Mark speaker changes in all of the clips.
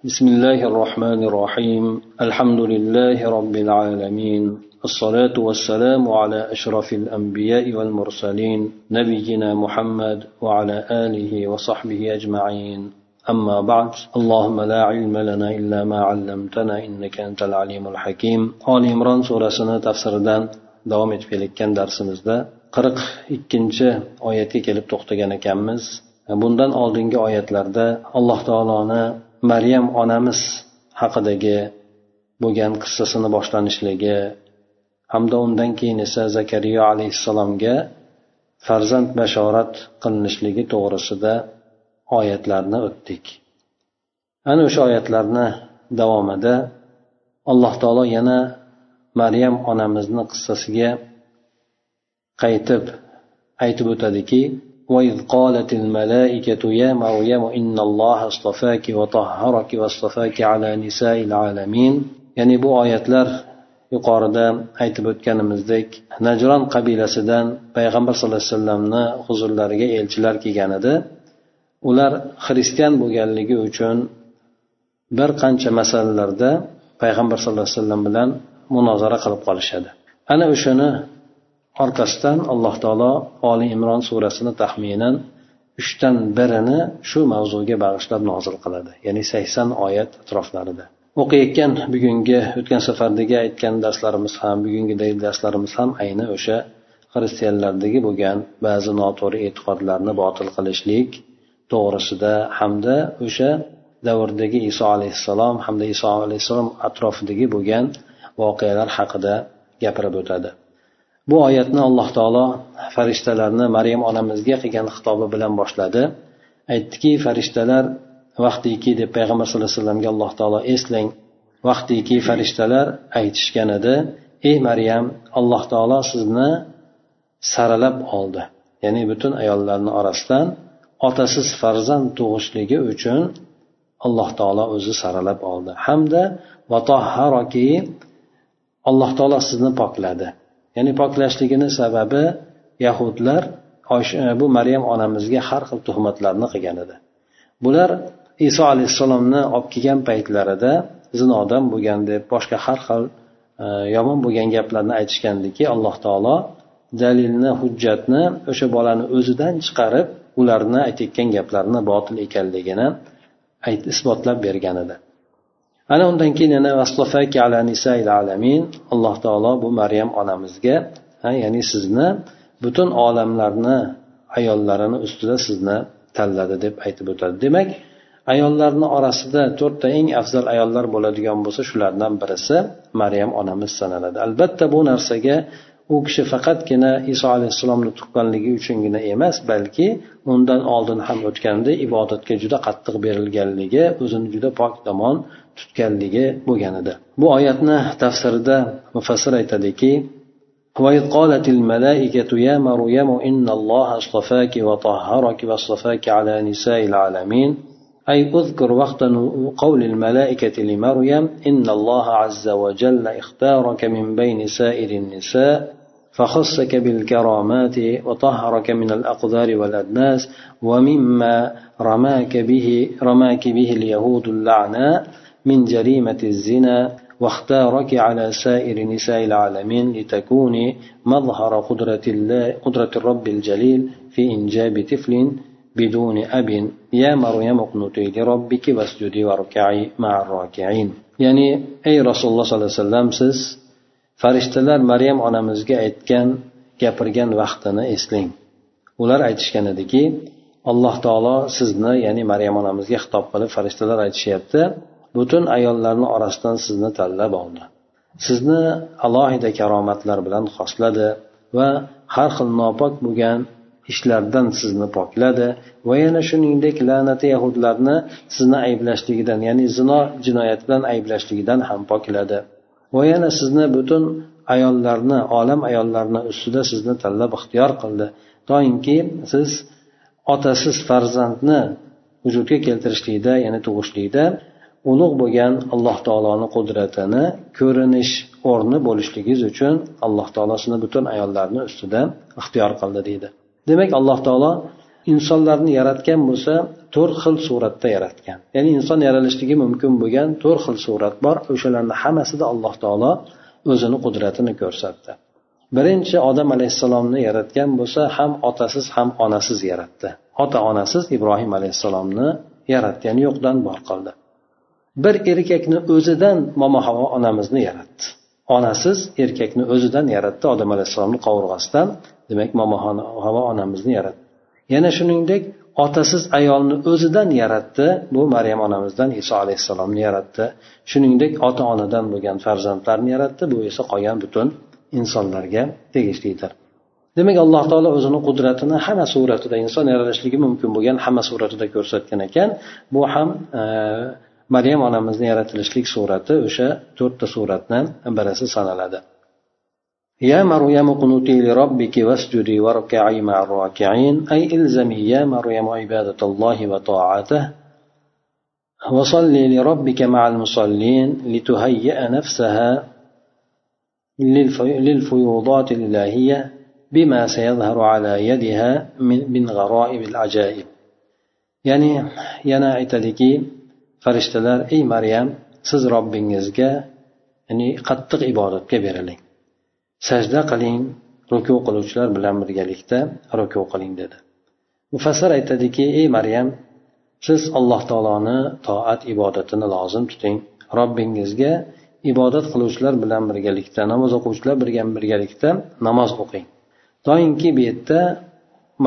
Speaker 1: بسم الله الرحمن الرحيم الحمد لله رب العالمين الصلاة والسلام على أشرف الأنبياء والمرسلين نبينا محمد وعلى آله وصحبه أجمعين أما بعد اللهم لا علم لنا إلا ما علمتنا إنك أنت العليم الحكيم آل عمران سورة تفسير davom etib kelayotgan darsimizda qirq ikkinchi oyatga kelib to'xtagan ekanmiz bundan oldingi oyatlarda alloh taoloni maryam onamiz haqidagi bo'lgan qissasini boshlanishligi hamda undan keyin esa zakariya alayhissalomga farzand bashorat qilinishligi to'g'risida oyatlarni o'tdik. Ana o'sha oyatlarni davomida alloh taolo yana maryam onamizni qissasiga qaytib aytib o'tadiki وإذ قالت الملائكة يا مريم إن الله اصطفاك وطهرك واصطفاك على نساء العالمين ya'ni bu oyatlar yuqorida aytib o'tganimizdek najron qabilasidan payg'ambar sallallohu alayhi vasallamni huzurlariga elchilar kelgan edi ular xristian bo'lganligi uchun bir qancha masalalarda payg'ambar sallallohu alayhi vasallam bilan munozara qilib qolishadi ana o'shani orqasidan alloh taolo oli imron surasini taxminan uchdan birini shu mavzuga bag'ishlab nozil qiladi. Ya'ni sakson oyat atroflarida. O'qiyotgan bugungi o'tgan safardagi aytgan darslarimiz ham bugungidagi darslarimiz ham ayni o'sha xristianlardagi bo'lgan ba'zi noto'g'ri e'tiqodlarni botil qilishlik to'g'risida hamda o'sha davrdagi iso alayhissalom hamda iso alayhissalom atrofidagi bo'lgan voqealar haqida gapirib o'tadi. Bu oyatni alloh taolo farishtalarni maryam onamizga qilgan xitobi bilan boshladi. Aytdiki farishtalar vaqtiki deb payg'ambar sallallohu alayhi vasallamga alloh taolo eslang vaqtiki farishtalar aytishgan edi ey maryam alloh taolo sizni saralab oldi. Ya'ni butun ayollarni orasidan otasiz farzand tug'ishligi uchun alloh taolo o'zi saralab oldi. Hamda alloh taolo sizni pokladi. Ya'ni poklashligini sababi yahudlar e, bu maryam onamizga har xil tuhmatlarni qilgan edi. Bular iso alayhissalomni olib kelgan paytlarida zinodan bo'lgan deb boshqa har xil e, yomon bo'lgan gaplarni aytishgandiki alloh taolo dalilni hujjatni o'sha bolani o'zidan chiqarib ularni aytayotgan gaplarini botil ekanligini isbotlab bergan edi. Ana undan keyin yana alamin alloh taolo bu maryam onamizga ya'ni sizni butun olamlarni ayollarini ustida sizni tanladi deb aytib o'tadi. Demak ayollarni orasida to'rtta eng afzal ayollar bo'ladigan bo'lsa shulardan birisi maryam onamiz sanaladi. Albatta bu narsaga u kishi faqatgina iso alayhissalomni tuqqanligi uchungina emas balki undan oldin ham o'tganda ibodatga juda qattiq berilganligi o'zini juda pok tomon tutganligi bo'lgan edi bu oyatni tafsirida mufassir aytadiki وإذ قالت الملائكة يا مريم إن الله اصطفاك وطهرك واصطفاك على نساء العالمين أي اذكر وقت قول الملائكة لمريم إن الله عز وجل اختارك من بين سائر النساء فخصك بالكرامات وطهرك من الأقدار والأدناس ومما رماك به رماك به اليهود اللعناء من جريمة الزنا واختارك على سائر نساء العالمين لتكوني مظهر قدرة الله قدرة الرب الجليل في إنجاب طفل بدون أب. يا مريم اقنتي لربك واسجدي واركعي مع الراكعين. يعني أي رسول الله صلى الله عليه وسلم farishtalar maryam onamizga aytgan gapirgan vaqtini eslang. Ular aytishgan ediki alloh taolo sizni ya'ni maryam onamizga xitob qilib farishtalar aytishyapti. Butun ayollarni orasidan sizni tanlab oldi. Sizni alohida karomatlar bilan xosladi va har xil nopok bo'lgan ishlardan sizni pokladi va yana shuningdek la'nati yahudlarni sizni ayblashligidan ya'ni zino jinoyat bilan ayblashligidan ham pokladi. Va yana sizni butun ayollarni olam ayollarini ustida sizni tanlab ixtiyor qildi. Doimki siz otasiz farzandni vujudga keltirishlikda ya'ni tug'ishlikda ulug' bo'lgan alloh taoloni qudratini ko'rinish o'rni bo'lishligingiz uchun alloh taolo sizni butun ayollarni ustida ixtiyor qildi deydi. Demak alloh taolo insonlarni yaratgan bo'lsa to'rt xil suratda yaratgan. Ya'ni inson yaralishligi mumkin bo'lgan to'rt xil surat bor. O'shalarni hammasida alloh taolo o'zini qudratini ko'rsatdi. Birinchi odam alayhissalomni yaratgan bo'lsa ham otasiz ham onasiz yaratdi. Ota onasiz ibrohim alayhissalomni yaratdi. Ya'ni yo'qdan bor qildi bir erkakni o'zidan momo havo onamizni yaratdi. Onasiz erkakni o'zidan yaratdi odam alayhissalomni qovurg'asidan. Demak momo havo onamizni yaratdi. Yana shuningdek otasiz ayolni o'zidan yaratdi. Bu maryam onamizdan iso alayhissalomni yaratdi. Shuningdek ota onadan bo'lgan farzandlarni yaratdi. Bu esa qolgan butun insonlarga tegishlidir. Demak alloh taolo o'zini qudratini hamma suratida inson yaralishligi mumkin bo'lgan hamma suratida ko'rsatgan ekan. Bu ham e, maryam onamizni yaratilishlik surati o'sha to'rtta suratni birisi sanaladi. يا مريم اقنتي لربك واسجدي واركعي مع الراكعين. أي إلزمي يا مريم عبادة الله وطاعته. وصلي لربك مع المصلين لتهيئ نفسها للفيوضات الإلهية بما سيظهر على يدها من غرائب العجائب. ya'ni yana aytadiki farishtalar ey maryam siz robbingizga ya'ni qattiq ibodatga beriling sajda qiling ruku qiluvchilar bilan birgalikda ruku qiling dedi. Mufassir aytadiki ey maryam siz alloh taoloni toat ibodatini lozim tuting. Robbingizga ibodat qiluvchilar bilan birgalikda namoz o'quvchilar bilan birgalikda namoz o'qing. Doimki bu yerda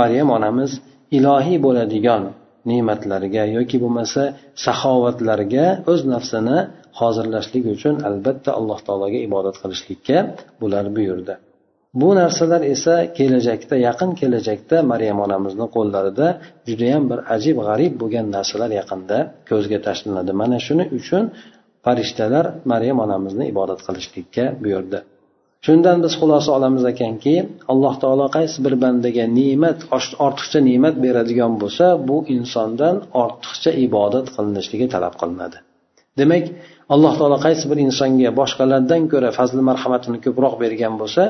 Speaker 1: maryam onamiz ilohiy bo'ladigan ne'matlariga yoki bo'lmasa saxovatlarga o'z nafsini hozirlashlik uchun albatta alloh taologa ibodat qilishlikka bular buyurdi. Bu narsalar esa kelajakda yaqin kelajakda maryam onamizni qo'llarida judayam bir ajib g'arib bo'lgan narsalar yaqinda ko'zga tashlanadi. Mana shuning uchun farishtalar maryam onamizni ibodat qilishlikka buyurdi. Shundan biz xulosa olamiz ekanki alloh taolo qaysi bir bandaga ne'mat ortiqcha ne'mat beradigan bo'lsa bu insondan ortiqcha ibodat qilinishligi talab qilinadi. Demak alloh taolo qaysi bir insonga boshqalardan ko'ra fazli marhamatini ko'proq bergan bo'lsa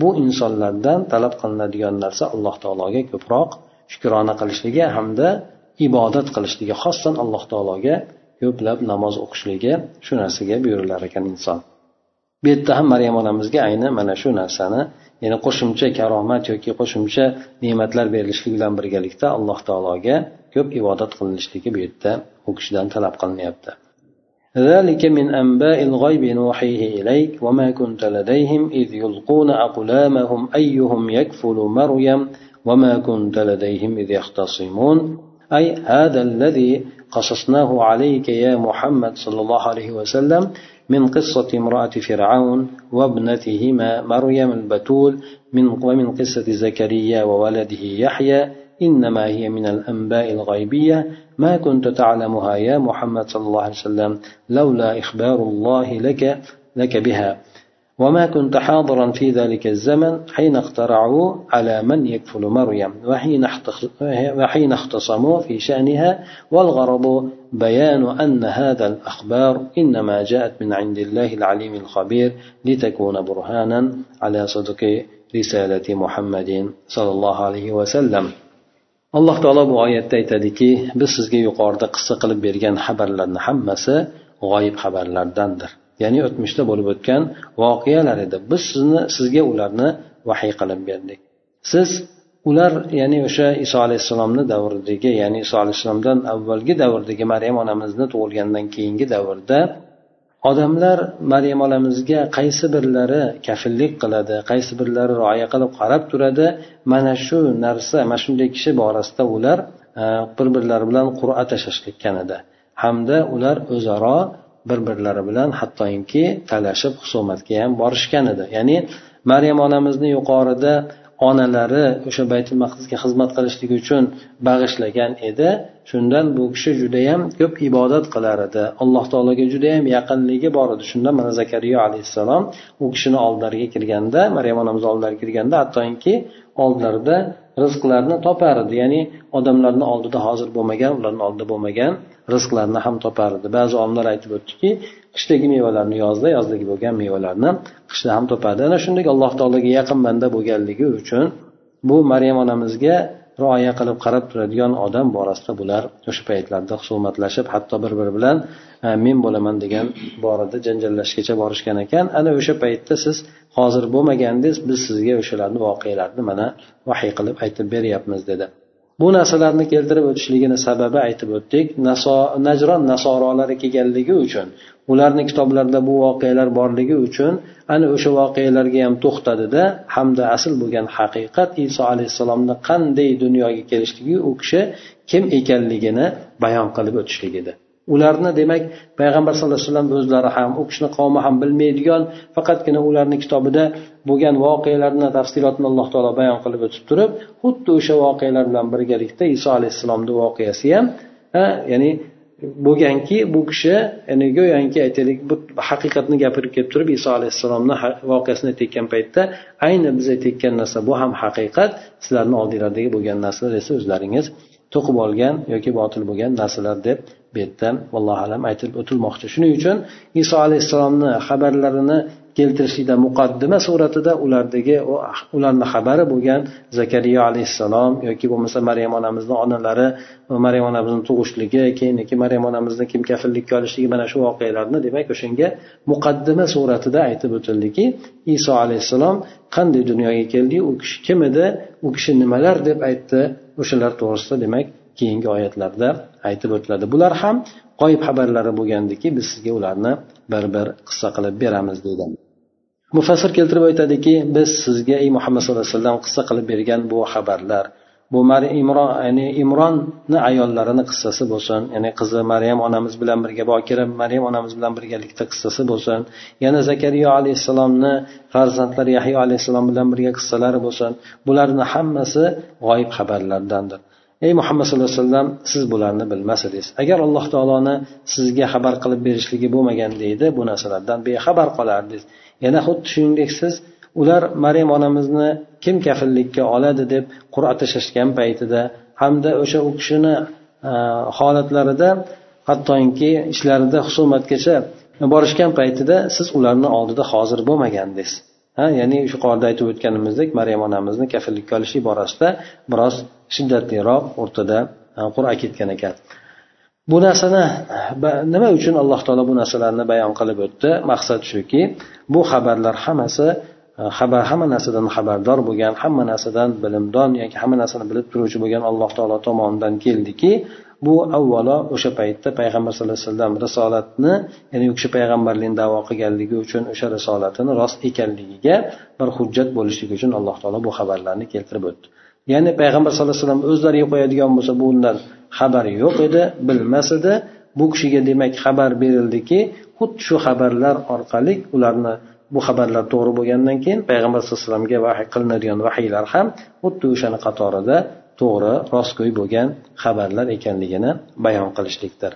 Speaker 1: bu insonlardan talab qilinadigan narsa alloh taologa ko'proq shukrona qilishligi hamda ibodat qilishligi xossan alloh taologa ko'plab namoz o'qishligi shu narsaga buyurilar ekan inson. bu yerda ham maryam onamizga ayni mana shu narsani ya'ni qo'shimcha karomat yoki qo'shimcha ne'matlar berilishlik bilan birgalikda alloh taologa ko'p ibodat qilinishligi bu yerda u kishidan talab qilinyapti ذلك من أنباء الغيب نوحيه إليك وما كنت لديهم إذ يلقون أقلامهم أيهم يكفل مريم وما كنت لديهم إذ يختصمون أي هذا الذي قصصناه عليك يا محمد صلى الله عليه وسلم من قصة امرأة فرعون وابنتهما مريم البتول من ومن قصة زكريا وولده يحيى. إنما هي من الأنباء الغيبية. ما كنت تعلمها يا محمد صلى الله عليه وسلم لولا إخبار الله لك لك بها. وما كنت حاضرا في ذلك الزمن حين اخترعوا على من يكفل مريم وحين اختصموا في شأنها والغرض بيان أن هذا الأخبار إنما جاءت من عند الله العليم الخبير لتكون برهانا على صدق رسالة محمد صلى الله عليه وسلم. alloh taolo bu oyatda aytadiki biz sizga yuqorida qissa qilib bergan xabarlarni hammasi g'oyib xabarlardandir. Ya'ni o'tmishda bo'lib o'tgan voqealar edi. Biz sizni sizga ularni vahiy qilib berdik. Siz ular ya'ni o'sha iso alayhissalomni davridagi ya'ni iso alayhissalomdan avvalgi davrdagi maryam onamizni tug'ilgandan keyingi davrda odamlar maryam onamizga qaysi birlari kafillik qiladi qaysi birlari rioya qilib qarab turadi mana shu narsa mana shunday kishi borasida ular e, bir birlari bilan qur'a tashlashgan edi. Hamda ular o'zaro bir birlari bilan hattoki talashib husumatga ham borishgan edi. Ya'ni maryam onamizni yuqorida onalari o'sha baytul maqdisga xizmat qilishlik uchun bag'ishlagan edi. Shundan bu kishi judayam ko'p ibodat qilar edi. Alloh taologa judayam yaqinligi bor edi. Shunda mana zakariya alayhissalom u kishini oldilariga kirganda maryam onamiz oldilariga kirganda hattoki oldlarida rizqlarni topar edi. Ya'ni odamlarni oldida hozir bo'lmagan ularni oldida bo'lmagan rizqlarni ham topar edi ba'zi olimlar aytib o'tdiki qishdagi mevalarni yozda yozdagi bo'lgan mevalarni qishda ham topadi ana shunday alloh taologa yaqin banda bo'lganligi uchun bu maryam onamizga rioya qilib qarab turadigan odam borasida bular o'sha paytlarda husumatlashib hatto bir biri bilan men bo'laman degan borada janjallashgacha borishgan ekan. Ana o'sha paytda siz hozir bo'lmagandingiz biz sizga o'shalarni voqealarni mana vahiy qilib aytib beryapmiz dedi. Bu narsalarni keltirib o'tishligini sababi aytib o'tdik. Najron nasorolari kelganligi uchun ularni kitoblarida bu voqealar borligi uchun ana o'sha voqealarga ham to'xtadida hamda asl bo'lgan haqiqat iso alayhissalomni qanday dunyoga kelishligi u kishi kim ekanligini bayon qilib o'tishlik edi. Ularni demak payg'ambar sallallohu alayhi vasallam o'zlari ham u kishini qavmi ham bilmaydigan faqatgina ularni kitobida bo'lgan voqealarni tafsilotini alloh taolo bayon qilib o'tib turib xuddi o'sha voqealar bilan birgalikda iso alayhissalomni voqeasi ham ya'ni bo'lganki bu kishi ya'ni go'yoki aytaylik bu haqiqatni gapirib kelib turib iso alayhissalomni voqeasini aytayotgan paytda ayni biz aytayotgan narsa bu ham haqiqat sizlarni oldinglardagi bo'lgan narsalar esa o'zlaringiz to'qib olgan yoki botil bo'lgan narsalar deb bu yerda allohu alam aytib o'tilmoqchi. Shuning uchun iso alayhissalomni xabarlarini keltirishlikda muqaddima suratida ulardagi ularni xabari bo'lgan zakariya alayhissalom yoki bo'lmasa maryam onamizni onalari maryam onamizni tug'ishligi keyin maryam onamizni kim kafillikka olishligi mana shu voqealarni demak o'shanga muqaddima suratida aytib o'tildiki iso alayhissalom qanday dunyoga keldi u kishi kim edi u kishi nimalar deb aytdi o'shalar to'g'risida demak keyingi oyatlarda aytib o'tiladi. Bular ham g'oyib xabarlari bo'lgandiki biz sizga ularni bir bir qissa qilib beramiz deydi. Mufassir keltirib aytadiki biz sizga ey muhammad sallallohu alayhi vasallam qissa qilib bergan bu xabarlar. Bu imron ya'ni imronni ayollarini qissasi bo'lsin ya'ni qizi maryam onamiz bilan birga bokira maryam onamiz bilan birgalikda qissasi bo'lsin. Yana zakariya alayhissalomni farzandlari yahyo alayhissalom bilan birga qissalari bo'lsin. Bularni hammasi g'oyib xabarlardandir. Ey muhammad sallallohu alayhi vasallam siz bularni bilmas edingiz agar alloh taoloni sizga xabar qilib berishligi bo'lmagan deydi bu narsalardan bexabar qolardingiz. Yana xuddi shuningdek siz ular maryam onamizni kim kafillikka oladi deb qur'a tashlashgan paytida hamda o'sha u kishini e, holatlarida hattoki ishlarida husumatgacha borishgan paytida siz ularni oldida hozir bo'lmagandingiz. Ha ya'ni yuqorida aytib o'tganimizdek maryam onamizni kafillikka olishlik borasida biroz shiddatliroq o'rtada e, qur'a ketgan ekan. Bu narsani nima uchun alloh taolo bu narsalarni bayon qilib o'tdi? Maqsad shuki bu xabarlar hammasi e, xabar hamma narsadan xabardor bo'lgan hamma narsadan bilimdon yoki hamma narsani bilib turuvchi bo'lgan alloh taolo tomonidan keldiki bu avvalo o'sha paytda payg'ambar sallallohu alayhi vasallam risolatni ya'ni u kishi payg'ambarlikni davo qilganligi uchun o'sha risolatini rost ekanligiga bir hujjat bo'lishligi uchun alloh taolo bu xabarlarni keltirib o'tdi. Ya'ni payg'ambar sallallohu alayhi vasallam o'zlariga qo'yadigan bo'lsa bundan xabari yo'q edi bilmas edi. Bu kishiga demak xabar berildiki xuddi shu xabarlar orqali ularni bu xabarlar to'g'ri bo'lgandan keyin payg'ambar sallallohu alayhi vasallamga vahiy qilinadigan vahiylar ham xuddi o'shani qatorida to'g'ri rostgo'y bo'lgan xabarlar ekanligini bayon qilishlikdir.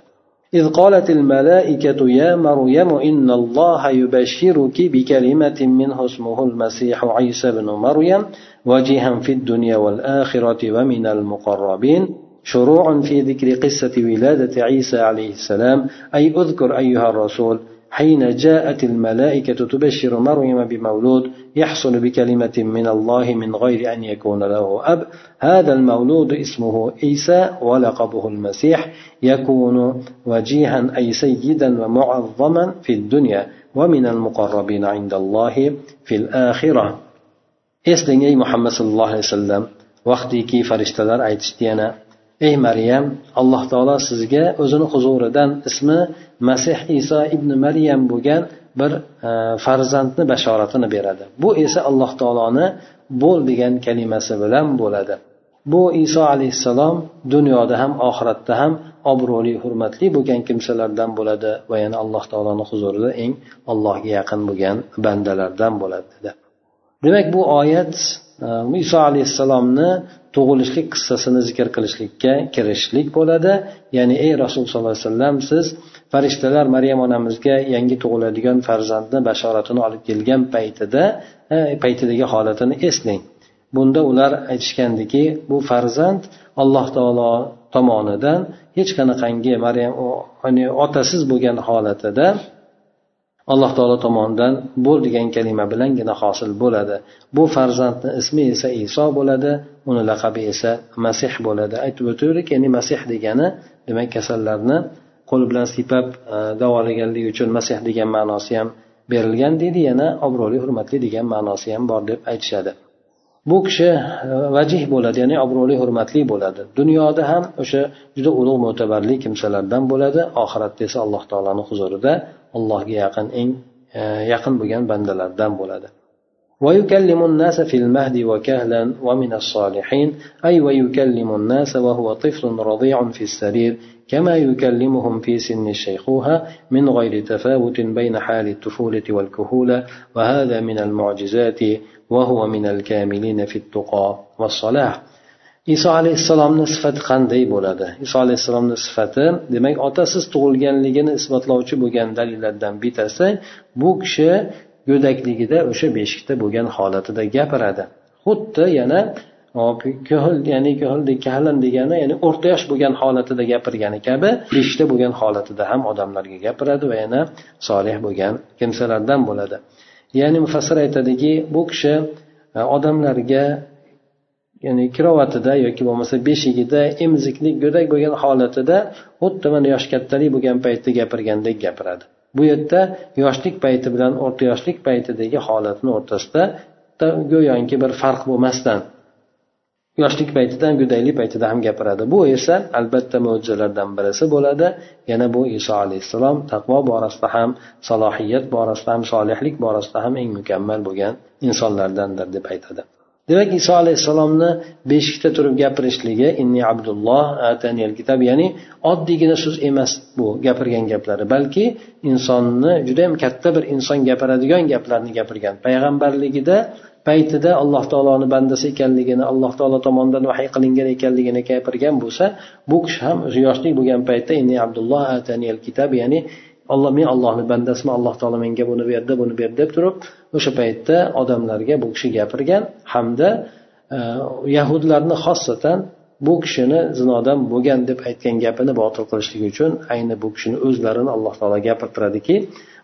Speaker 1: إذ قالت الملائكة يا مريم إن الله يبشرك بكلمة منه اسمه المسيح عيسى بن مريم وجيها في الدنيا والآخرة ومن المقربين. شروع في ذكر قصة ولادة عيسى عليه السلام. أي اذكر أيها الرسول حين جاءت الملائكة تبشر مريم بمولود يحصل بكلمة من الله من غير أن يكون له أب. هذا المولود اسمه عيسى ولقبه المسيح يكون وجيها أي سيدا ومعظما في الدنيا ومن المقربين عند الله في الآخرة. Eslang ey muhammad sallallohu alayhi vasallam vaqtiki farishtalar aytishdi yana ey maryam alloh taolo sizga o'zini huzuridan ismi masih iso ibn maryam bo'lgan bir e, farzandni bashoratini beradi. Bu esa alloh taoloni bo'l degan kalimasi bilan bo'ladi. Bu iso alayhissalom dunyoda ham oxiratda ham obro'li hurmatli bo'lgan kimsalardan bo'ladi va yana alloh taoloni huzurida eng allohga yaqin bo'lgan bandalardan bo'ladi. Dedi demak bu oyat e, iso alayhissalomni tug'ilishlik qissasini zikr qilishlikka kirishlik bo'ladi. Ya'ni ey rasululloh sollallohu alayhi vasallam siz farishtalar maryam onamizga yangi tug'iladigan farzandni bashoratini olib kelgan paytida e, paytidagi holatini eslang. Bunda ular aytishgandiki bu farzand alloh taolo tomonidan hech qanaqangi maryam otasiz bo'lgan holatida alloh taolo tomonidan bo'l degan kalima bilangina hosil bo'ladi. Bu farzandni ismi esa iso bo'ladi uni laqabi esa masih bo'ladi. Aytib o'tavdik ya'ni masih degani demak kasallarni qo'l bilan siypab e, davolaganligi uchun masih degan ma'nosi ham berilgan deydi yana obro'li hurmatli degan ma'nosi ham bor deb aytishadi. Bu kishi e, vajih bo'ladi ya'ni obro'li hurmatli bo'ladi. Dunyoda ham o'sha juda ulug' mo'tabarli kimsalardan bo'ladi. Oxiratda esa alloh taoloni huzurida allohga yaqin eng e, yaqin bo'lgan bandalardan bo'ladi. ويكلم الناس في المهد وكهلا ومن الصالحين أي ويكلم الناس وهو طفل رضيع في السرير كما يكلمهم في سن الشيخوخة من غير تفاوت بين حال الطفولة والكهولة وهذا من المعجزات وهو من الكاملين في التقى والصلاح iso alayhissalomni sifati qanday bo'ladi? Iso alayhissalomni sifati demak otasiz tug'ilganligini isbotlovchi bo'lgan dalillardan bittasi bu kishi go'dakligida o'sha beshikda bo'lgan holatida gapiradi. Xuddi yana ko'hil ya'ni ko'hildek kahlan degani ya'ni o'rta yosh bo'lgan holatida gapirgani kabi beshikda bo'lgan holatida ham odamlarga gapiradi va yana solih bo'lgan kimsalardan bo'ladi. Ya'ni mufassir aytadiki bu kishi e, odamlarga ya'ni kirovatida yoki bo'lmasa beshigida emiziklik go'dak bo'lgan holatida xuddi mana yosh kattalik bo'lgan paytda gapirgandek gapiradi. Bu yerda yoshlik payti bilan o'rta yoshlik paytidagi holatni o'rtasida go'yoki bir farq bo'lmasdan yoshlik paytida ham go'daklik paytida ham gapiradi. Bu esa albatta mo'jizalardan birisi bo'ladi. Yana bu iso alayhissalom taqvo borasida ham salohiyat borasida ham solihlik borasida ham eng mukammal bo'lgan insonlardandir deb aytadi. Demak iso alayhissalomni beshikda turib gapirishligi inni abdulloh ataniyal kitob ya'ni oddiygina so'z emas bu gapirgan gaplari balki insonni judayam katta bir inson gapiradigan gaplarni gapirgan payg'ambarligida paytida alloh taoloni bandasi ekanligini alloh taolo tomonidan vahiy qilingan ekanligini gapirgan bo'lsa bu kishi ham o'zi yoshlik bo'lgan paytda inni abdulloh ataniyal kitob ya'ni olloh men ollohni bandasiman alloh taolo menga buni berdi buni berdi deb turib o'sha paytda odamlarga bu kishi gapirgan hamda e, yahudlarni xossatan bu kishini zinodan bo'lgan deb aytgan gapini botil qilishlik uchun ayni bu kishini o'zlarini alloh taolo gapirtiradiki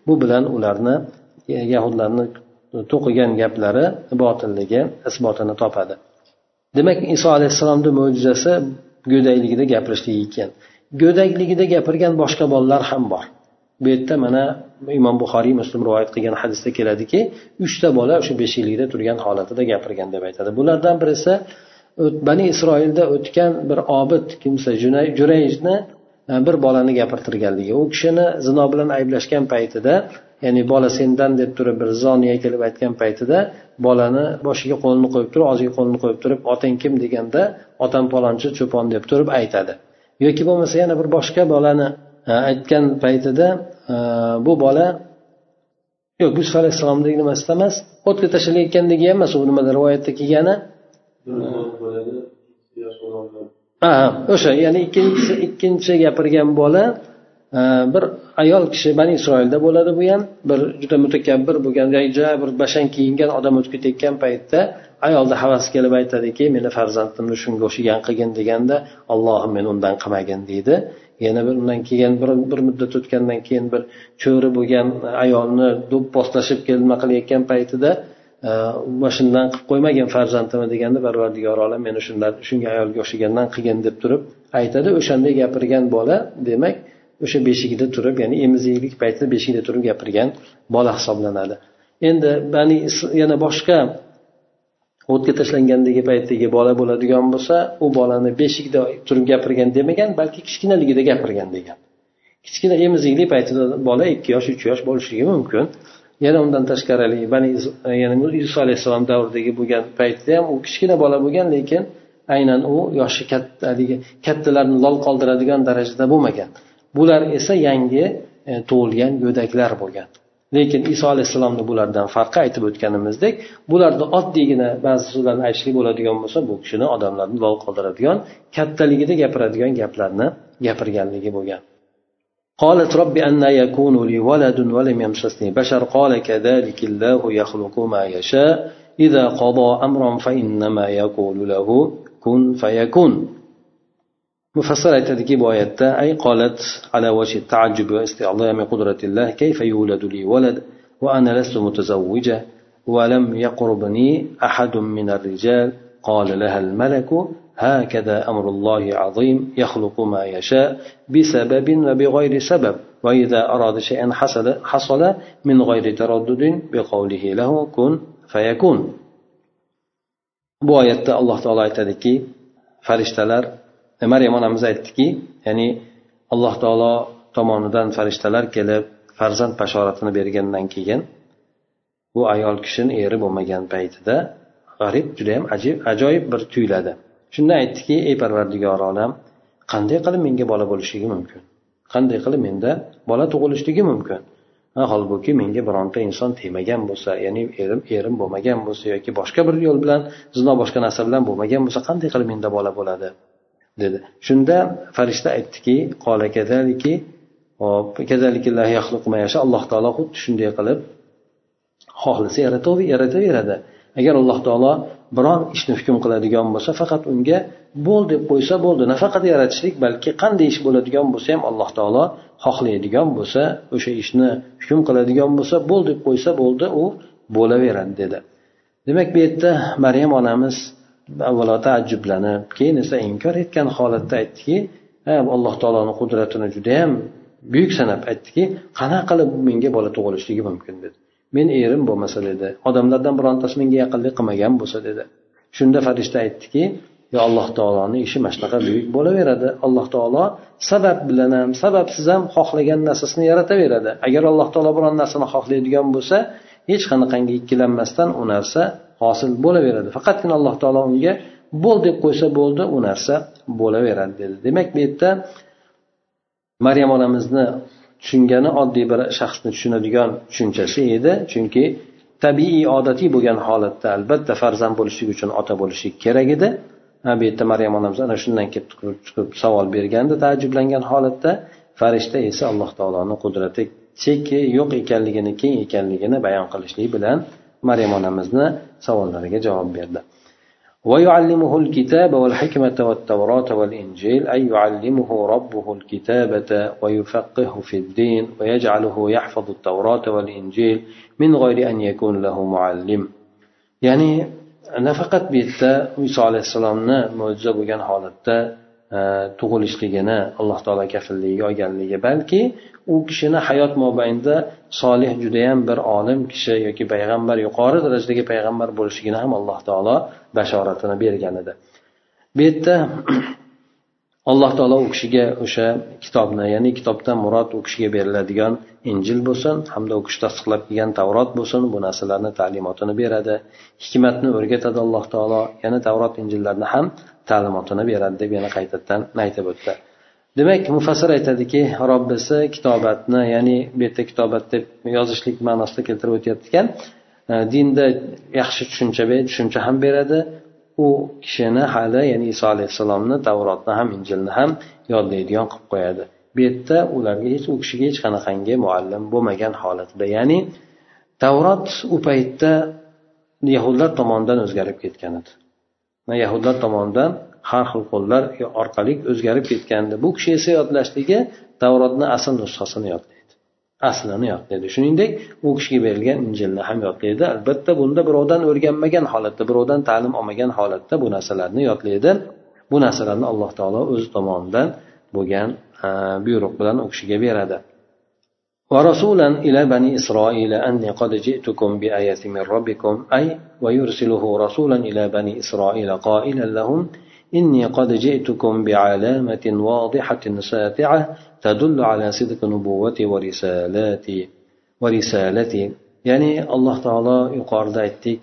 Speaker 1: bu bilan ularni e, yahudlarni to'qigan gaplari botilligi isbotini topadi. Demak iso alayhissalomni mo'jizasi go'dakligida gapirishligi ekan. Go'dakligida gapirgan boshqa bolalar ham bor. Bu yerda mana imom buxoriy muslim rivoyat qilgan hadisda keladiki uchta bola o'sha beshiklikda turgan holatida gapirgan deb aytadi. Bulardan birisi bani isroilda o'tgan bir obid kimsa jurayjni e, bir bolani gapirtirganligi. U kishini zino bilan ayblashgan paytida ya'ni bola sendan deb turib bir zoniya kelib aytgan paytida bolani boshiga qo'lini qo'yib turib og'ziga qo'lini qo'yib turib otang kim? deganda otam palonchi cho'pon deb turib aytadi. Yoki bo'lmasa yana bir boshqa bolani aytgan paytida e, bu bola yo'q yusuf alayhissalomni nimasida emas o'tga tashlalayotgandagi ham emas u nimada rivoyatda kelgani. Ha o'sha ya'ni ikkinchisi ikkinchi gapirgan bola e, bir ayol kishi bani isroilda bo'ladi bu ham bir juda mutakabbir bo'lgan juda bir bashang kiyingan odam o'tib ketayotgan paytda ayolni havasi kelib aytadiki meni farzandimni shunga o'xshagan qilgin deganda ollohim meni undan qilmagin deydi. Yana bir undan keyin bir, bir muddat o'tgandan keyin bir cho'ri bo'lgan ayolni do'pposlashib nima qilayotgan paytida e, mana qilib qo'ymagin farzandimni deganda parvardigor olam meni shundan shunga ayolga o'xshagandan qilgin deb turib aytadi. O'shanday gapirgan bola demak o'sha beshigida turib ya'ni emiziklik paytida beshigida turib gapirgan bola hisoblanadi. Endi bani yana boshqa o'tga tashlangandagi paytdagi bola bo'ladigan bo'lsa u bolani beshikda turib gapirgan demagan balki kichkinaligida gapirgan degan. Kichkina emiziklik paytida bola ikki yosh uch yosh bo'lishligi mumkin. Yana undan tashqari bani ya'ni iso alayhissalom davridagi bo'lgan paytda ham u kichkina bola bo'lgan lekin aynan u yoshi katta haligi kattalarni lol qoldiradigan darajada bo'lmagan. Bular esa yangi e, tug'ilgan go'daklar bo'lgan. lekin iso alayhissalomni bulardan farqi aytib o'tganimizdek bularni oddiygina ba'zi so'zlarni aytishlik bo'ladigan bo'lsa bu kishini odamlarni lol qoldiradigan kattaligida gapiradigan gaplarni gapirganligi bo'lgan قالت رب أن يكون لي ولد ولم يمسسني بشر قال كذلك الله يخلق ما يشاء إذا قضى أمرا فإنما يقول له كن فيكون مفسر أي تذكيب آيات أي قالت على وجه التعجب واستعظام قدرة الله كيف يولد لي ولد وأنا لست متزوجة ولم يقربني أحد من الرجال؟ قال لها الملك هكذا أمر الله عظيم يخلق ما يشاء بسبب وبغير سبب وإذا أراد شيئا حصل, حصل من غير تردد بقوله له كن فيكون. بو آية الله تعالى تذكي فرشتلر E, maryam onamiz aytdiki ya'ni alloh taolo tomonidan farishtalar kelib farzand bashoratini bergandan keyin bu ayol kishini eri bo'lmagan paytida g'arib judayam ajib ajoyib bir tuyuladi. Shunda aytdiki ey parvardigor olam qanday qilib menga bola bo'lishligi mumkin? Qanday qilib menda bola tug'ilishligi mumkin? Holbuki menga bironta inson tegmagan bo'lsa ya'ni erim erim bo'lmagan bo'lsa yoki boshqa bir yo'l bilan zino boshqa narsa bilan bo'lmagan bo'lsa qanday qilib menda bola bo'ladi? Dedi. Shunda farishta aytdiki hop alloh taolo xuddi shunday qilib xohlasa yarataveradi agar alloh taolo biron ishni hukm qiladigan bo'lsa faqat unga bo'l deb qo'ysa bo'ldi. Nafaqat yaratishlik balki qanday ish bo'ladigan bo'lsa ham alloh taolo xohlaydigan bo'lsa o'sha ishni hukm qiladigan bo'lsa bo'l deb qo'ysa bo'ldi u bo'laveradi dedi. Demak bu yerda maryam onamiz avvalo taajjublanib keyin esa inkor etgan holatda aytdiki alloh taoloni qudratini judayam buyuk sanab aytdiki qanaqa qilib menga bola tug'ilishligi mumkin? dedi. Men erim bo'lmasa dedi. Odamlardan birontasi menga yaqinlik qilmagan bo'lsa dedi. Shunda farishta aytdiki yo alloh taoloni ishi mana shunaqa buyuk bo'laveradi. Alloh taolo sabab bilan ham sababsiz ham xohlagan narsasini yarataveradi. Agar alloh taolo biron narsani xohlaydigan bo'lsa hech qanaqangi ikkilanmasdan u narsa hosil bo'laveradi. Faqatgina alloh taolo unga bo'l deb qo'ysa bo'ldi u narsa bo'laveradi dedi. Demak bu yerda maryam onamizni tushungani oddiy bir shaxsni tushunadigan tushunchasi edi. Chunki tabiiy odatiy bo'lgan holatda albatta farzand bo'lishlik uchun ota bo'lishlik kerak edi. Bu yerda maryam onamiz ana shundan kelib chiqib savol berganda taajjublangan holatda farishta esa alloh taoloni qudrati cheki yo'q ekanligini keng ekanligini bayon qilishlik bilan maryam onamizni savollariga javob berdi ويعلمه الكتاب والحكمة والتوراة والإنجيل أي يعلمه ربه الكتابة ويفقهه في الدين ويجعله يحفظ التوراة والإنجيل من غير أن يكون له معلم. يعني nafaqat bu yerda iso alayhissalomni mo'jiza bo'lgan holatda E, tug'ilishligini alloh taolo kafilligiga olganligi balki u kishini hayot mobaynida solih judayam bir olim kishi yoki payg'ambar yuqori darajadagi payg'ambar bo'lishligini ham alloh taolo bashoratini bergan edi. Bu yerda alloh taolo u kishiga o'sha kitobni ya'ni kitobdan murod u kishiga beriladigan injil bo'lsin hamda u kishi tasdiqlab kelgan tavrot bo'lsin bu narsalarni ta'limotini beradi hikmatni o'rgatadi alloh taolo yana tavrot injillarni ham ta'limotini beradi deb yana qaytadan aytib o'tdi. Demak mufassir aytadiki robbisi kitobatni ya'ni bu yerda kitobat deb yozishlik ma'nosida keltirib o'tyapti ekan e, dinda yaxshi tushuncha tushuncha ham beradi u kishini hali ya'ni iso alayhissalomni tavrotni ham injilni ham yodlaydigan qilib qo'yadi. Bu yerda ularga hech u kishiga hech qanaqangi muallim bo'lmagan holatda ya'ni tavrot u paytda yahudlar tomonidan o'zgarib ketgan edi. Yahudlar tomonidan har xil qo'llar orqali o'zgarib ketgandi. Bu kishi esa yodlashligi tavrotni asl nusxasini yodlaydi. aslini yodlaydi shuningdek u kishiga berilgan injilni ham yodlaydi albatta bunda birovdan o'rganmagan holatda birovdan ta'lim olmagan holatda bu narsalarni yodlaydi bu narsalarni alloh taolo o'zi tomonidan bo'lgan buyruq bilan u kishiga beradi ورسولا إلى بني إسرائيل أني قد جئتكم بآية من ربكم أي ويرسله رسولا إلى بني إسرائيل قائلا لهم إني قد جئتكم بعلامة واضحة ساطعة تدل على صدق نبوتي ورسالاتي ورسالتي ya'ni alloh taolo yuqorida aytdik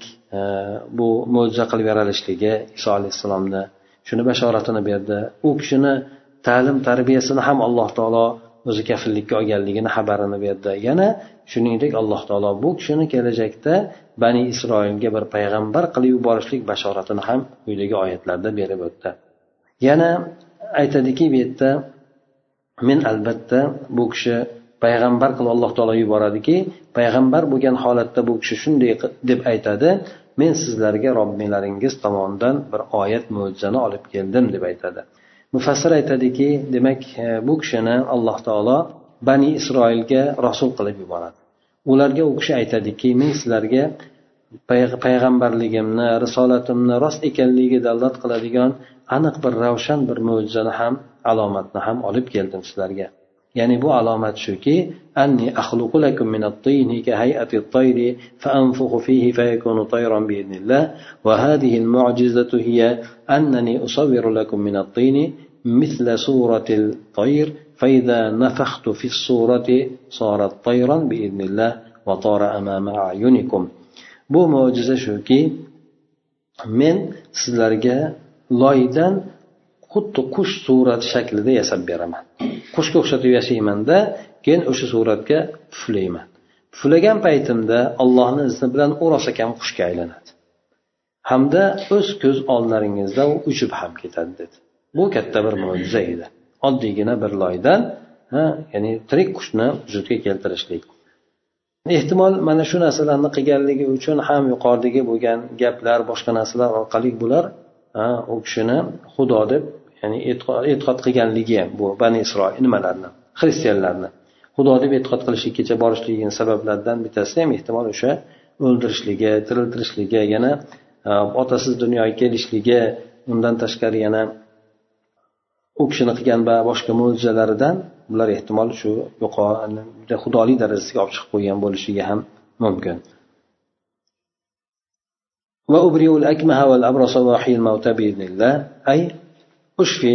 Speaker 1: bu mo'jiza qilib yaralishligi iso alayhissalomni shuni bashoratini berdi u kishini ta'lim tarbiyasini ham alloh taolo o'zi kafillikka olganligini xabarini berdi. Yana shuningdek alloh taolo bu kishini kelajakda bani isroilga bir payg'ambar qilib yuborishlik bashoratini ham quyidagi oyatlarda berib o'tdi. Yana aytadiki bu yerda men albatta bu kishi payg'ambar qilib alloh taolo yuboradiki payg'ambar bo'lgan holatda bu kishi shunday deb aytadi men sizlarga robbinglaringiz tomonidan bir oyat mo'jizani olib keldim deb aytadi. Mufassir aytadiki demak e, bu kishini alloh taolo bani isroilga rasul qilib yuboradi. Ularga u kishi aytadiki men sizlarga payg'ambarligimni risolatimni rost ekanligiga dalolat qiladigan aniq bir ravshan bir mo'jizani ham alomatni ham olib keldim sizlarga. ya'ni bu alomat shuki anni axluqu lakum min at-tini ka hay'ati at-tayri fa anfukhu fihi fayakunu tayran bi idnillah wa hadhihi al-mu'jizatu hiya annani usawwiru lakum min at-tini مثل صورة الطير فإذا نفخت في الصورة صارت طيرا بإذن الله وطار أمام أعينكم bu mo'jiza shuki men sizlarga loydan xuddi qush surati shaklida yasab beraman qushga o'xshatib yasaymanda keyin o'sha suratga puflayman. Puflagan paytimda allohni izni bilan u rosakam qushga aylanadi. Hamda o'z ko'z oldlaringizda u uchib ham ketadi dedi. Bu katta bir mo'jiza edi. Oddiygina bir loydan ya'ni tirik qushni vujudga keltirishlik. Ehtimol mana shu narsalarni qilganligi uchun ham yuqoridagi bo'lgan gaplar boshqa narsalar orqali bular u kishini xudo deb ya'ni e'tiqod qilganligi bu bani isroil nimalarni xristianlarni xudo deb e'tiqod qilishlikkacha borishligini sabablaridan bittasi ham ehtimol o'sha o'ldirishligi tiriltirishligi yana otasiz dunyoga kelishligi undan tashqari yana u kishini qilgan boshqa mo'jizalaridan bular ehtimol shu juda xudolik darajasiga olib chiqib qo'ygan bo'lishligi ham mumkin وأبرئ الأكمه والأبرص وأحيي الموتى بإذن الله أي أشفي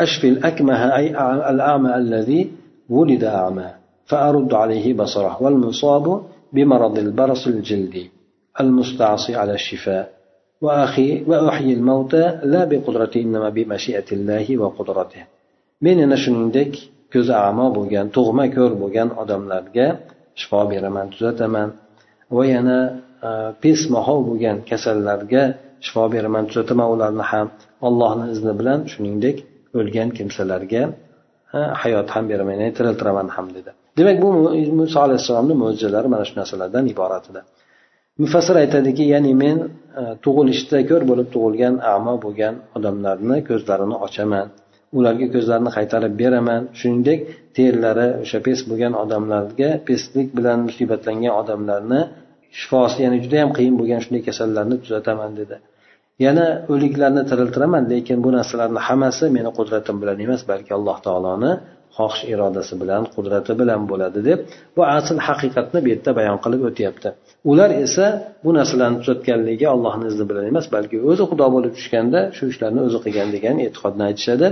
Speaker 1: أشفي الأكمه أي الأعمى الذي ولد أعمى فأرد عليه بصره والمصاب بمرض البرص الجلدي المستعصي على الشفاء. وأخي وأحيي الموتى لا بقدرتي إنما بمشيئة الله وقدرته. من نشنندك ko'zi amo bo'lgan tug'ma ko'r bo'lgan odamlarga shifo beraman tuzataman va yana pes mahov bo'lgan kasallarga shifo beraman tuzataman ularni ham. Allohni izni bilan shuningdek o'lgan kimsalarga hayot ham beraman ya'ni tiriltiraman ham dedi. Demak bu muso alayhissalomni mo'jizalari mana shu narsalardan iborat edi. Mufassir aytadiki ya'ni men e, tug'ilishda ko'r bo'lib tug'ilgan amo bo'lgan odamlarni ko'zlarini ochaman. Ularga ko'zlarini qaytarib beraman. Shuningdek terlari o'sha pes bo'lgan odamlarga peslik bilan musibatlangan odamlarni shifosi ya'ni juda yam qiyin bo'lgan shunday kasallarni tuzataman dedi. Yana o'liklarni tiriltiraman lekin bu narsalarni hammasi meni qudratim bilan emas balki alloh taoloni xohish irodasi bilan qudrati bilan bo'ladi deb bu asl haqiqatni bu yerda bayon qilib o'tyapti. Ular esa bu narsalarni tuzatganligi allohni izni bilan emas balki o'zi xudo bo'lib tushganda shu ishlarni o'zi qilgan degan e'tiqodni aytishadi.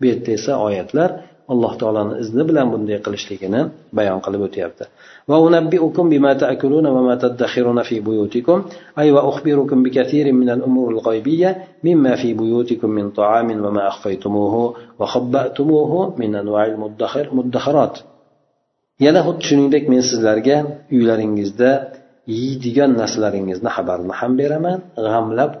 Speaker 1: Bu yerda esa oyatlar alloh taoloni izni bilan bunday qilishligini bayon qilib o'tyapti وأنبئكم بما تأكلون وما تدخرون في بيوتكم أي وأخبركم بكثير من الأمور الغيبية مما في بيوتكم من طعام وما أخفيتموه وخبأتموه من أنواع المدخرات yana xuddi shuningdek men sizlarga uylaringizda yeydigan narsalaringizni xabarini ham beraman g'amlab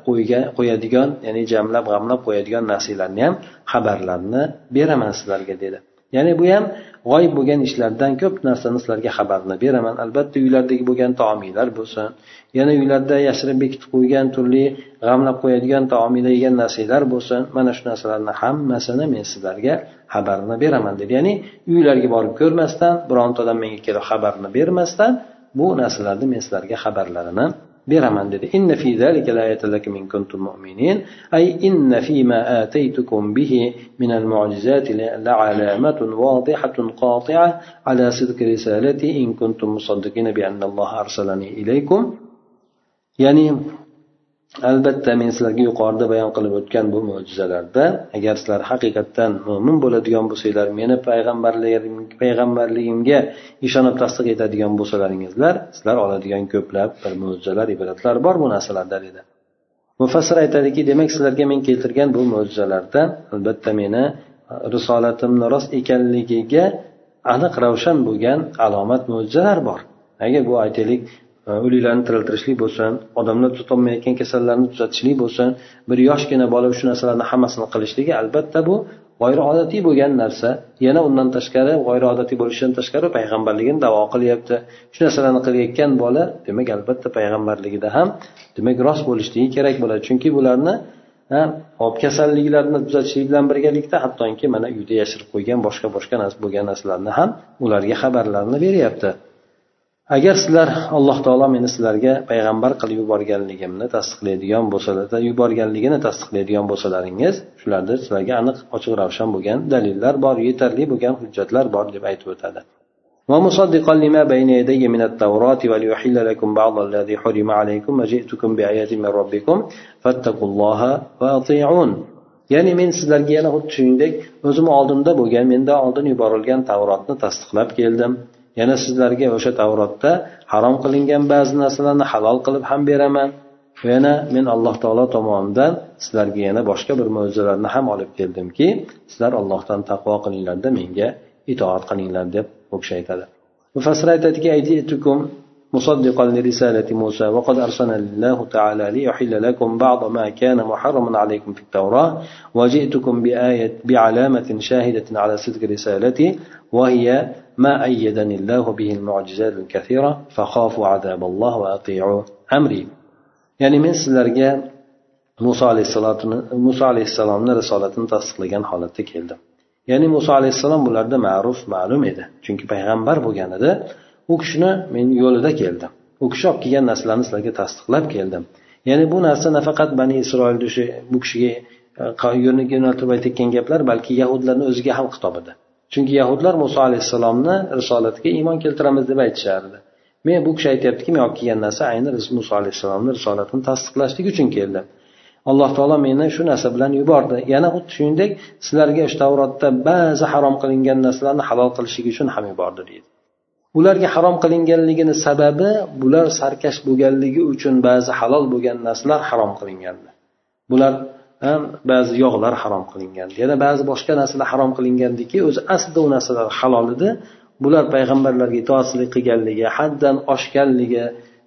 Speaker 1: qo'yadigan ya'ni jamlab g'amlab qo'yadigan narsalarni ham xabarlarni beraman sizlarga dedi. Ya'ni bu ham g'oyib bo'lgan ishlardan ko'p narsani sizlarga xabarini beraman. Albatta uylardagi bo'lgan taomiylar bo'lsin. Yana uylarda yashirib bekitib qo'ygan turli g'amlab qo'yadigan taomiylar yegan narsalar bo'lsin. Mana shu narsalarni hammasini men sizlarga xabarini beraman dedi ya'ni uylarga borib ko'rmasdan bironta odam menga kelib xabarini bermasdan bu narsalarni men sizlarga xabarlarini beraman dedi inna fi zalika lakum in kuntum mu'minin ay inna fi ma ataytukum bihi min al-mu'jizat la'alamatun wadihatun qati'a ala sidqi risalati in kuntum musaddiqin bi anna Allah arsalani ilaykum ya'ni albatta men sizlarga yuqorida bayon qilib o'tgan bu mo'jizalarda agar sizlar haqiqatdan mo'min bo'ladigan bo'lsanglar meni payg'ambarligimga ishonib tasdiq etadigan bo'lsalaringizlar sizlar oladigan ko'plab bir mo'jizalar ibratlar bor bu narsalarda dedi. Mufassir aytadiki demak sizlarga men keltirgan bu mo'jizalarda albatta meni risolatimni rost ekanligiga aniq ravshan bo'lgan alomat mo'jizalar bor. Agar bu aytaylik? Э, o'liklarni tiriltirishlik bo'lsin odamlar tutolmayotgan kasallarni tuzatishlik bo'lsin bir yoshgina bola shu narsalarni hammasini qilishligi albatta bu g'oyriodatiy bo'lgan narsa. Yana undan tashqari g'oyriodatiy bo'lishidan tashqari payg'ambarligini davo qilyapti. Shu narsalarni qilayotgan bola demak albatta payg'ambarligida ham demak rost bo'lishligi kerak bo'ladi. Chunki bularni hop kasalliklarni tuzatishlik bilan birgalikda hattoki mana uyda yashirib qo'ygan boshqa boshqa bo'lgan narsalarni ham ularga xabarlarni beryapti. agar sizlar alloh taolo meni sizlarga payg'ambar qilib yuborganligimni tasdiqlaydigan bo'lsalar yuborganligini tasdiqlaydigan bo'lsalaringiz shularda sizlarga aniq ochiq ravshan bo'lgan dalillar bor yetarli bo'lgan hujjatlar bor deb aytib o'tadi ومصدقا لما بين يدي من التوراة وليحل لكم بعض الذي حرم عليكم وجئتكم بآيات من ربكم فاتقوا الله وأطيعون ya'ni men sizlarga yana xuddi shuningdek o'zim oldimda bo'lgan mendan oldin yuborilgan tavrotni tasdiqlab keldim yana sizlarga o'sha tavrotda harom qilingan ba'zi narsalarni halol qilib ham beraman yana men alloh taolo tomonidan sizlarga yana boshqa bir mo'jizalarni ham olib keldimki sizlar allohdan taqvo qilinglarda menga itoat qilinglar deb u kishi aytadi mufassir aytadiki مصدقا لرسالة موسى وقد أرسل الله تعالى ليحل لكم بعض ما كان محرما عليكم في التوراة وجئتكم بآية بعلامة شاهدة على صدق رسالتي وهي ما أيدني الله به المعجزات الكثيرة فخافوا عذاب الله وأطيعوا أمري ya'ni men sizlarga muso alayhissalomni muso alayhissalomni risolatini tasdiqlagan holatda keldim ya'ni muso alayhissalom bularda ma'ruf ma'lum edi chunki payg'ambar bo'lgan edi u kishini men yo'lida keldim u kishi olib kelgan narsalarni sizlarga tasdiqlab keldim ya'ni bu narsa nafaqat bani isroilni o'sha bu kishiga yo'naltirib aytayotgan gaplar balki yahudlarni o'ziga ham xitob edi chunki yahudlar muso alayhissalomni risolatiga iymon keltiramiz deb aytishardi. Men bu kishi aytyaptiki men olib kelgan narsa ayni muso alayhissalomni risolatini tasdiqlashlik uchun keldim alloh taolo meni shu narsa bilan yubordi. Yana xuddi shuningdek sizlarga shu tavrotda ba'zi harom qilingan narsalarni halol qilishlik uchun ham yubordi deydi. Ularga harom qilinganligini sababi bular sarkash bo'lganligi uchun ba'zi halol bo'lgan narsalar harom qilingandi bular ham ba'zi yog'lar harom qilingan. Yana ba'zi boshqa narsalar harom qilingandiki o'zi aslida u narsalar halol edi. Bular payg'ambarlarga itoatsizlik qilganligi haddan oshganligi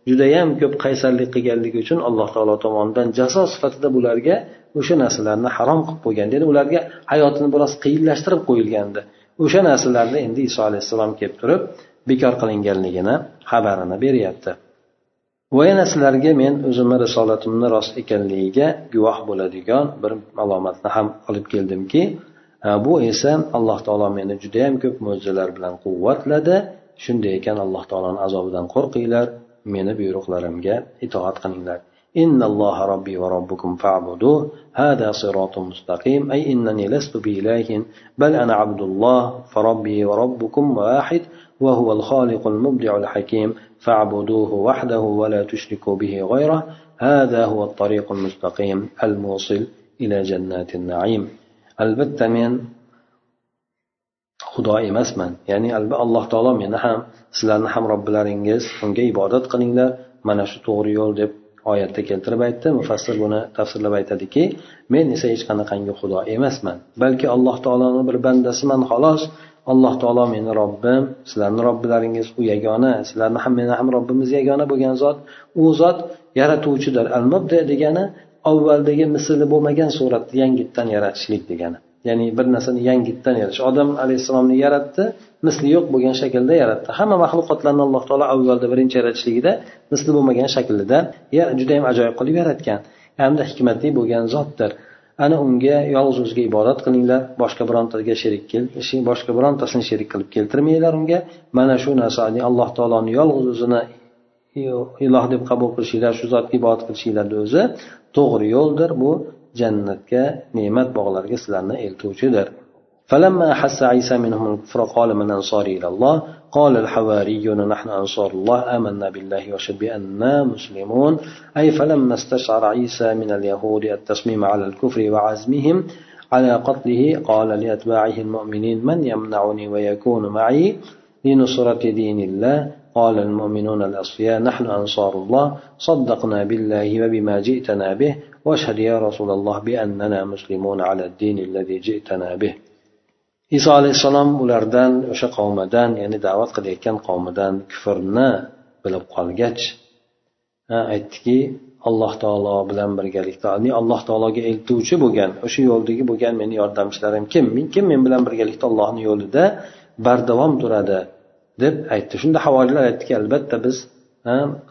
Speaker 1: judayam ko'p qaysarlik qilganligi uchun alloh taolo tomonidan jazo sifatida bularga o'sha narsalarni harom qilib qo'ygan. Ya'ni ularga hayotini biroz qiyinlashtirib qo'yilgandi. O'sha narsalarni endi iso alayhissalom kelib turib bekor qilinganligini xabarini beryapti. va yana sizlarga men o'zimni risolatimni rost ekanligiga guvoh bo'ladigan bir malomatni ham olib keldimki bu esa alloh taolo meni judayam ko'p mo'jizalar bilan quvvatladi shunday ekan alloh taoloni azobidan qo'rqinglar meni buyruqlarimga itoat qilinglar إن الله ربي وربكم فاعبدوه هذا صراط مستقيم أي إنني لست بإله بل أنا عبد الله فربي وربكم واحد وهو الخالق المبدع الحكيم فاعبدوه وحده ولا تشركوا به غيره هذا هو الطريق المستقيم الموصل إلى جنات النعيم albatta men xudo emasman ya'ni alloh taolo meni ham sizlarni ham robbilaringiz unga ibodat qilinglar mana shu to'g'ri yo'l deb oyatda keltirib aytdi mufassir buni tafsirlab aytadiki men esa hech qanaqangi xudo emasman balki alloh taoloni bir bandasiman xolos Alloh taolo meni robbim sizlarni robbilaringiz u yagona sizlarni ham meni ham robbimiz yagona bo'lgan zot u zot yaratuvchidir. Al mubdi degani avvaldagi misli bo'lmagan suratda yangitdan yaratishlik degani. Ya'ni bir narsani yangitdan yaratish. Odam alayhissalomni yaratdi misli yo'q bo'lgan shaklda yaratdi. Hamma maxluqotlarni alloh taolo avvalda birinchi yaratishligida misli bo'lmagan shaklida judayam ajoyib qilib yaratgan. Hamda hikmatli bo'lgan zotdir. ana unga yolg'iz o'ziga ibodat qilinglar boshqa birontaga sherik boshqa birontasini sherik qilib keltirmanglar unga mana shu narsa alloh taoloni yolg'iz o'zini iloh deb qabul qilishinglar shu zotga ibodat qilishinglarni o'zi to'g'ri yo'ldir bu jannatga ne'mat bog'larga sizlarni eltuvchidir فلما أحس عيسى منهم الكفر قال من أنصاري إلى الله قال الحواريون نحن أنصار الله آمنا بالله وشهد بأننا مسلمون. أي فلما استشعر عيسى من اليهود التصميم على الكفر وعزمهم على قتله قال لأتباعه المؤمنين من يمنعني ويكون معي لنصرة دين الله؟ قال المؤمنون الأصفياء نحن أنصار الله صدقنا بالله وبما جئتنا به واشهد يا رسول الله بأننا مسلمون على الدين الذي جئتنا به. Iso alayhissalom ulardan o'sha qavmidan ya'ni da'vat qilayotgan qavmidan kufrni bilib qolgach aytdiki alloh taolo bilan birgalikda alloh taologa eltuvchi bo'lgan o'sha yo'ldagi bo'lgan meni yordamchilarim kim? Kim? Men bilan birgalikda allohni yo'lida bardavom turadi deb aytdi. Shunda havoriylar aytdiki albatta biz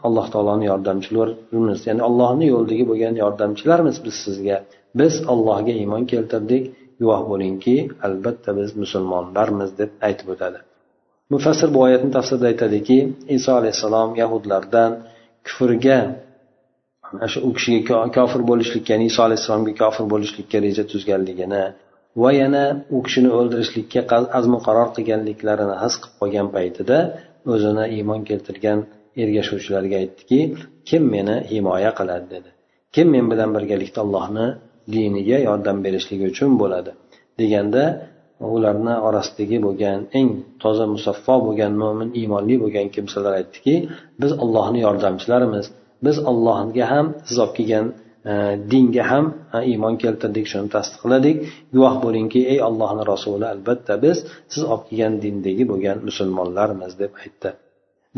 Speaker 1: alloh taoloni yordamchilarimiz ya'ni allohni yo'lidagi bo'lgan yordamchilarmiz biz sizga. Biz allohga iymon keltirdik. Guvoh bo'lingki albatta biz musulmonlarmiz deb aytib o'tadi. Mufassir bu oyatni tafsirida aytadiki iso alayhissalom yahudlardan kufrga shu u kishiga kofir bo'lishlikka ya'ni iso alayhissalomga kofir bo'lishlikka reja tuzganligini va yana u kishini o'ldirishlikka azmu qaror qilganliklarini his qilib qolgan paytida o'zini iymon keltirgan ergashuvchilarga aytdiki kim meni himoya qiladi dedi. Kim men bilan birgalikda allohni diniga yordam berishligi uchun bo'ladi. Deganda ularni orasidagi bo'lgan eng toza musaffo bo'lgan mo'min iymonli bo'lgan kimsalar aytdiki biz allohni yordamchilarimiz. Biz allohga ham siz olib kelgan e, dinga ham e, iymon keltirdik shuni tasdiqladik guvoh bo'lingki ey allohni rasuli albatta biz siz olib kelgan dindagi bo'lgan musulmonlarmiz deb aytdi.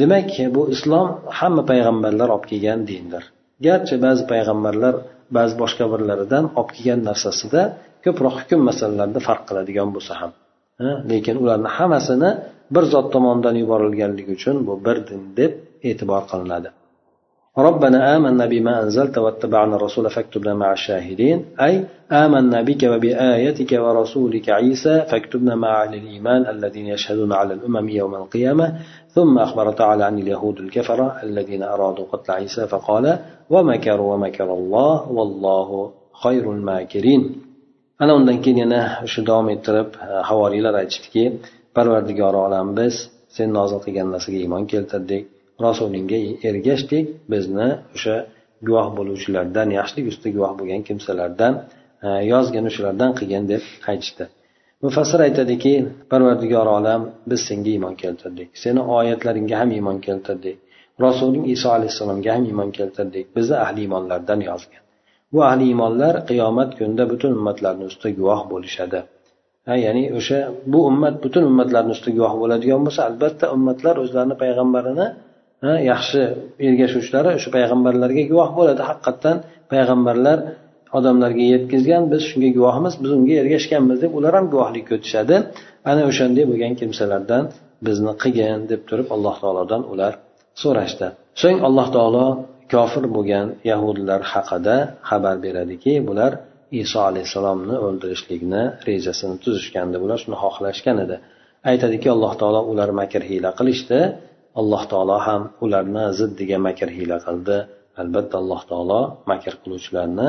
Speaker 1: Demak bu islom hamma payg'ambarlar olib kelgan dindir. Garchi ba'zi payg'ambarlar ba'zi boshqa birlaridan olib kelgan narsasida ko'proq hukm masalalarida farq qiladigan bo'lsa ham lekin ularni hammasini bir zot tomonidan yuborilganligi uchun bu bir din deb e'tibor qilinadi ربنا آمنا بما أنزلت واتبعنا الرسول فاكتبنا مع الشاهدين أي آمنا بك وبآيتك ورسولك عيسى فاكتبنا مع أهل الإيمان الذين يشهدون على الأمم يوم القيامة ثم أخبر تعالى عن اليهود الكفرة الذين أرادوا قتل عيسى فقال ومكروا ومكر الله والله خير الماكرين ana undan keyin yana shu davom ettirib havoriylar aytishdiki parvardigori olam biz sen nozil qilgan narsaga iymon keltirdik rasulingga ergashdik bizni o'sha guvoh bo'luvchilardan yaxshilik ustida guvoh bo'lgan kimsalardan e, yozgin shulardan qilgin deb aytishdi mufassir aytadiki parvardigor olam biz senga iymon keltirdik. Seni oyatlaringga ham iymon keltirdik. Rasuling iso alayhissalomga ham iymon keltirdik. Bizni ahli iymonlardan yozgin bu ahli iymonlar qiyomat kunida butun ummatlarni ustida guvoh bo'lishadi. Ha ya'ni o'sha bu ummat butun ummatlarni ustida guvoh bo'ladigan bo'lsa albatta ummatlar o'zlarini payg'ambarini yaxshi ergashuvchilari o'sha payg'ambarlarga guvoh bo'ladi. Haqiqatdan payg'ambarlar odamlarga yetkazgan biz shunga guvohmiz biz unga ergashganmiz deb ular ham guvohlik o'tishadi ana o'shanday bo'lgan kimsalardan bizni qilgin deb turib alloh taolodan ular so'rashdi. So'ng alloh taolo kofir bo'lgan yahudlar haqida xabar beradiki bular iso alayhissalomni o'ldirishlikni rejasini tuzishgandi bular shuni xohlashgan edi. Aytadiki alloh taolo ular makr hiyla qilishdi. Alloh taolo ham ularni ziddiga makr hiyla qildi. Albatta alloh taolo makr qiluvchilarni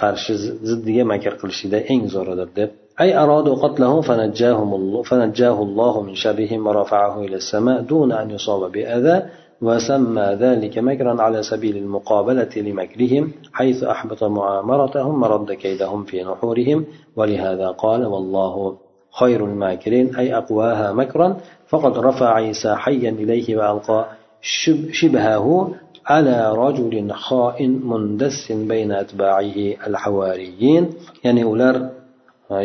Speaker 1: qarshi ziddiga makr qilishida eng zo'ridir deb. أي أرادوا قتله فنجاهم الله فنجاه الله من شرهم ورفعه إلى السماء دون أن يصاب بأذى وسمى ذلك مكرا على سبيل المقابلة لمكرهم حيث أحبط معامرتهم ورد كيدهم في نحورهم ولهذا قال والله خير الماكرين أي أقواها مكرا فقد رفع عيسى حيا إليه وألقى شبهه على رجل خائن مندس بين أتباعه الحواريين يعني ular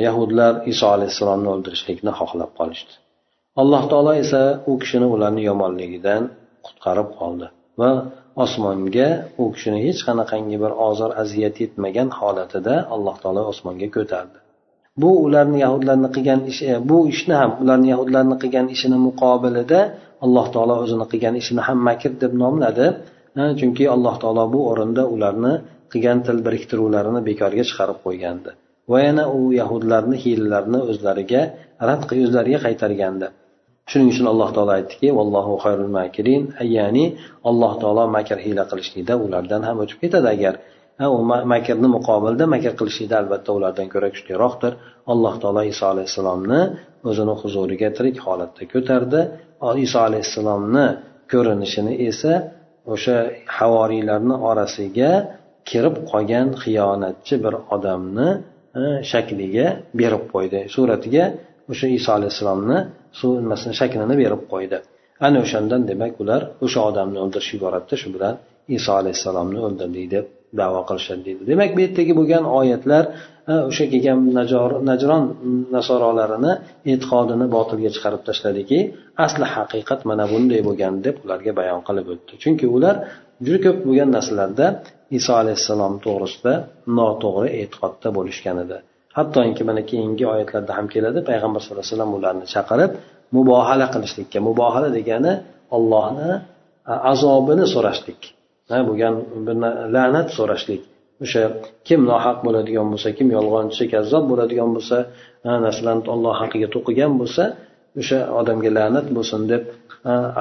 Speaker 1: yahudlar iso alayhissalomni o'ldirishlikni xohlab qolishdi alloh taolo esa u kishini ularni yomonligidan qutqarib qoldi va osmonga u kishini hech qanaqangi bir ozor aziyat yetmagan holatida alloh taolo osmonga ko'tardi bu ularni yahudlarni qilgan ishi bu ishni ham ularni yahudlarni qilgan ishini muqobilida alloh taolo o'zini qilgan ishini ham makr deb nomladi chunki alloh taolo bu o'rinda ularni qilgan til biriktiruvlarini bekorga chiqarib qo'ygandi. Va yana u yahudlarni hiylalarini o'zlariga rad o'zlariga qaytargandi. Shuning uchun alloh taolo aytdiki vallohu xayrul makirin ya'ni alloh taolo makr hiyla qilishlikda ulardan ham o'tib ketadi. Agar u makrni muqobilda makr qilishlikda albatta ulardan ko'ra kuchliroqdir. Alloh taolo iso alayhissalomni o'zini huzuriga tirik holatda ko'tardi. Iso alayhissalomni ko'rinishini esa o'sha havoriylarni orasiga kirib qolgan xiyonatchi bir odamni shakliga berib qo'ydi. Suratiga o'sha iso alayhissalomni shaklini berib qo'ydi. Ana o'shandan demak ular o'sha odamni o'ldirish iboratda shu bilan iso alayhissalomni o'ldirdik deb davo qilishadi deydi. Demak bu yerdagi bo'lgan oyatlar o'sha kelgan najron nasorolarini e'tiqodini botilga chiqarib tashladiki asli haqiqat mana bunday bo'lgan deb ularga bayon qilib o'tdi. Chunki ular juda ko'p bo'lgan narsalarda iso alayhissalom to'g'risida noto'g'ri e'tiqodda bo'lishgan edi. Hattoki mana keyingi oyatlarda ham keladi payg'ambar sallallohu alayhi vasallam ularni chaqirib mubohala qilishlikka mubohala degani ollohni azobini so'rashlik. Bo'lgan la'nat so'rashlik. O'sha kim nohaq bo'ladigan bo'lsa kim yolg'onchi kazzob bo'ladigan bo'lsa narsalarni olloh haqiga to'qigan bo'lsa o'sha odamga la'nat bo'lsin deb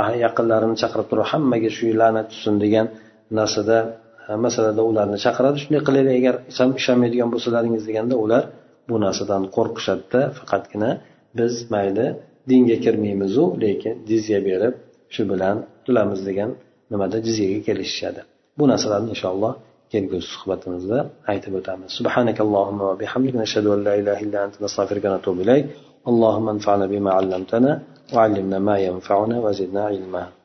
Speaker 1: ah, yaqinlarini chaqirib turib hammaga shu la'nat tushsin degan narsada masalada ularni chaqiradi shunday qilinglar agar ishonmaydigan bo'lsalaringiz deganda ular bu narsadan qo'rqishadida faqatgina biz mayli dinga kirmaymizu lekin jizya berib shu bilan qilamiz degan nimada jizyaga kelishishadi bu narsalarni inshaalloh kelgusi suhbatimizda aytib o'tamiz subhanakallohumma va bihamdik nashhadu an la ilaha illa anta nastag'firuka va natubu ilayk اللهم انفعنا بما علمتنا وعلمنا ما ينفعنا وزدنا علما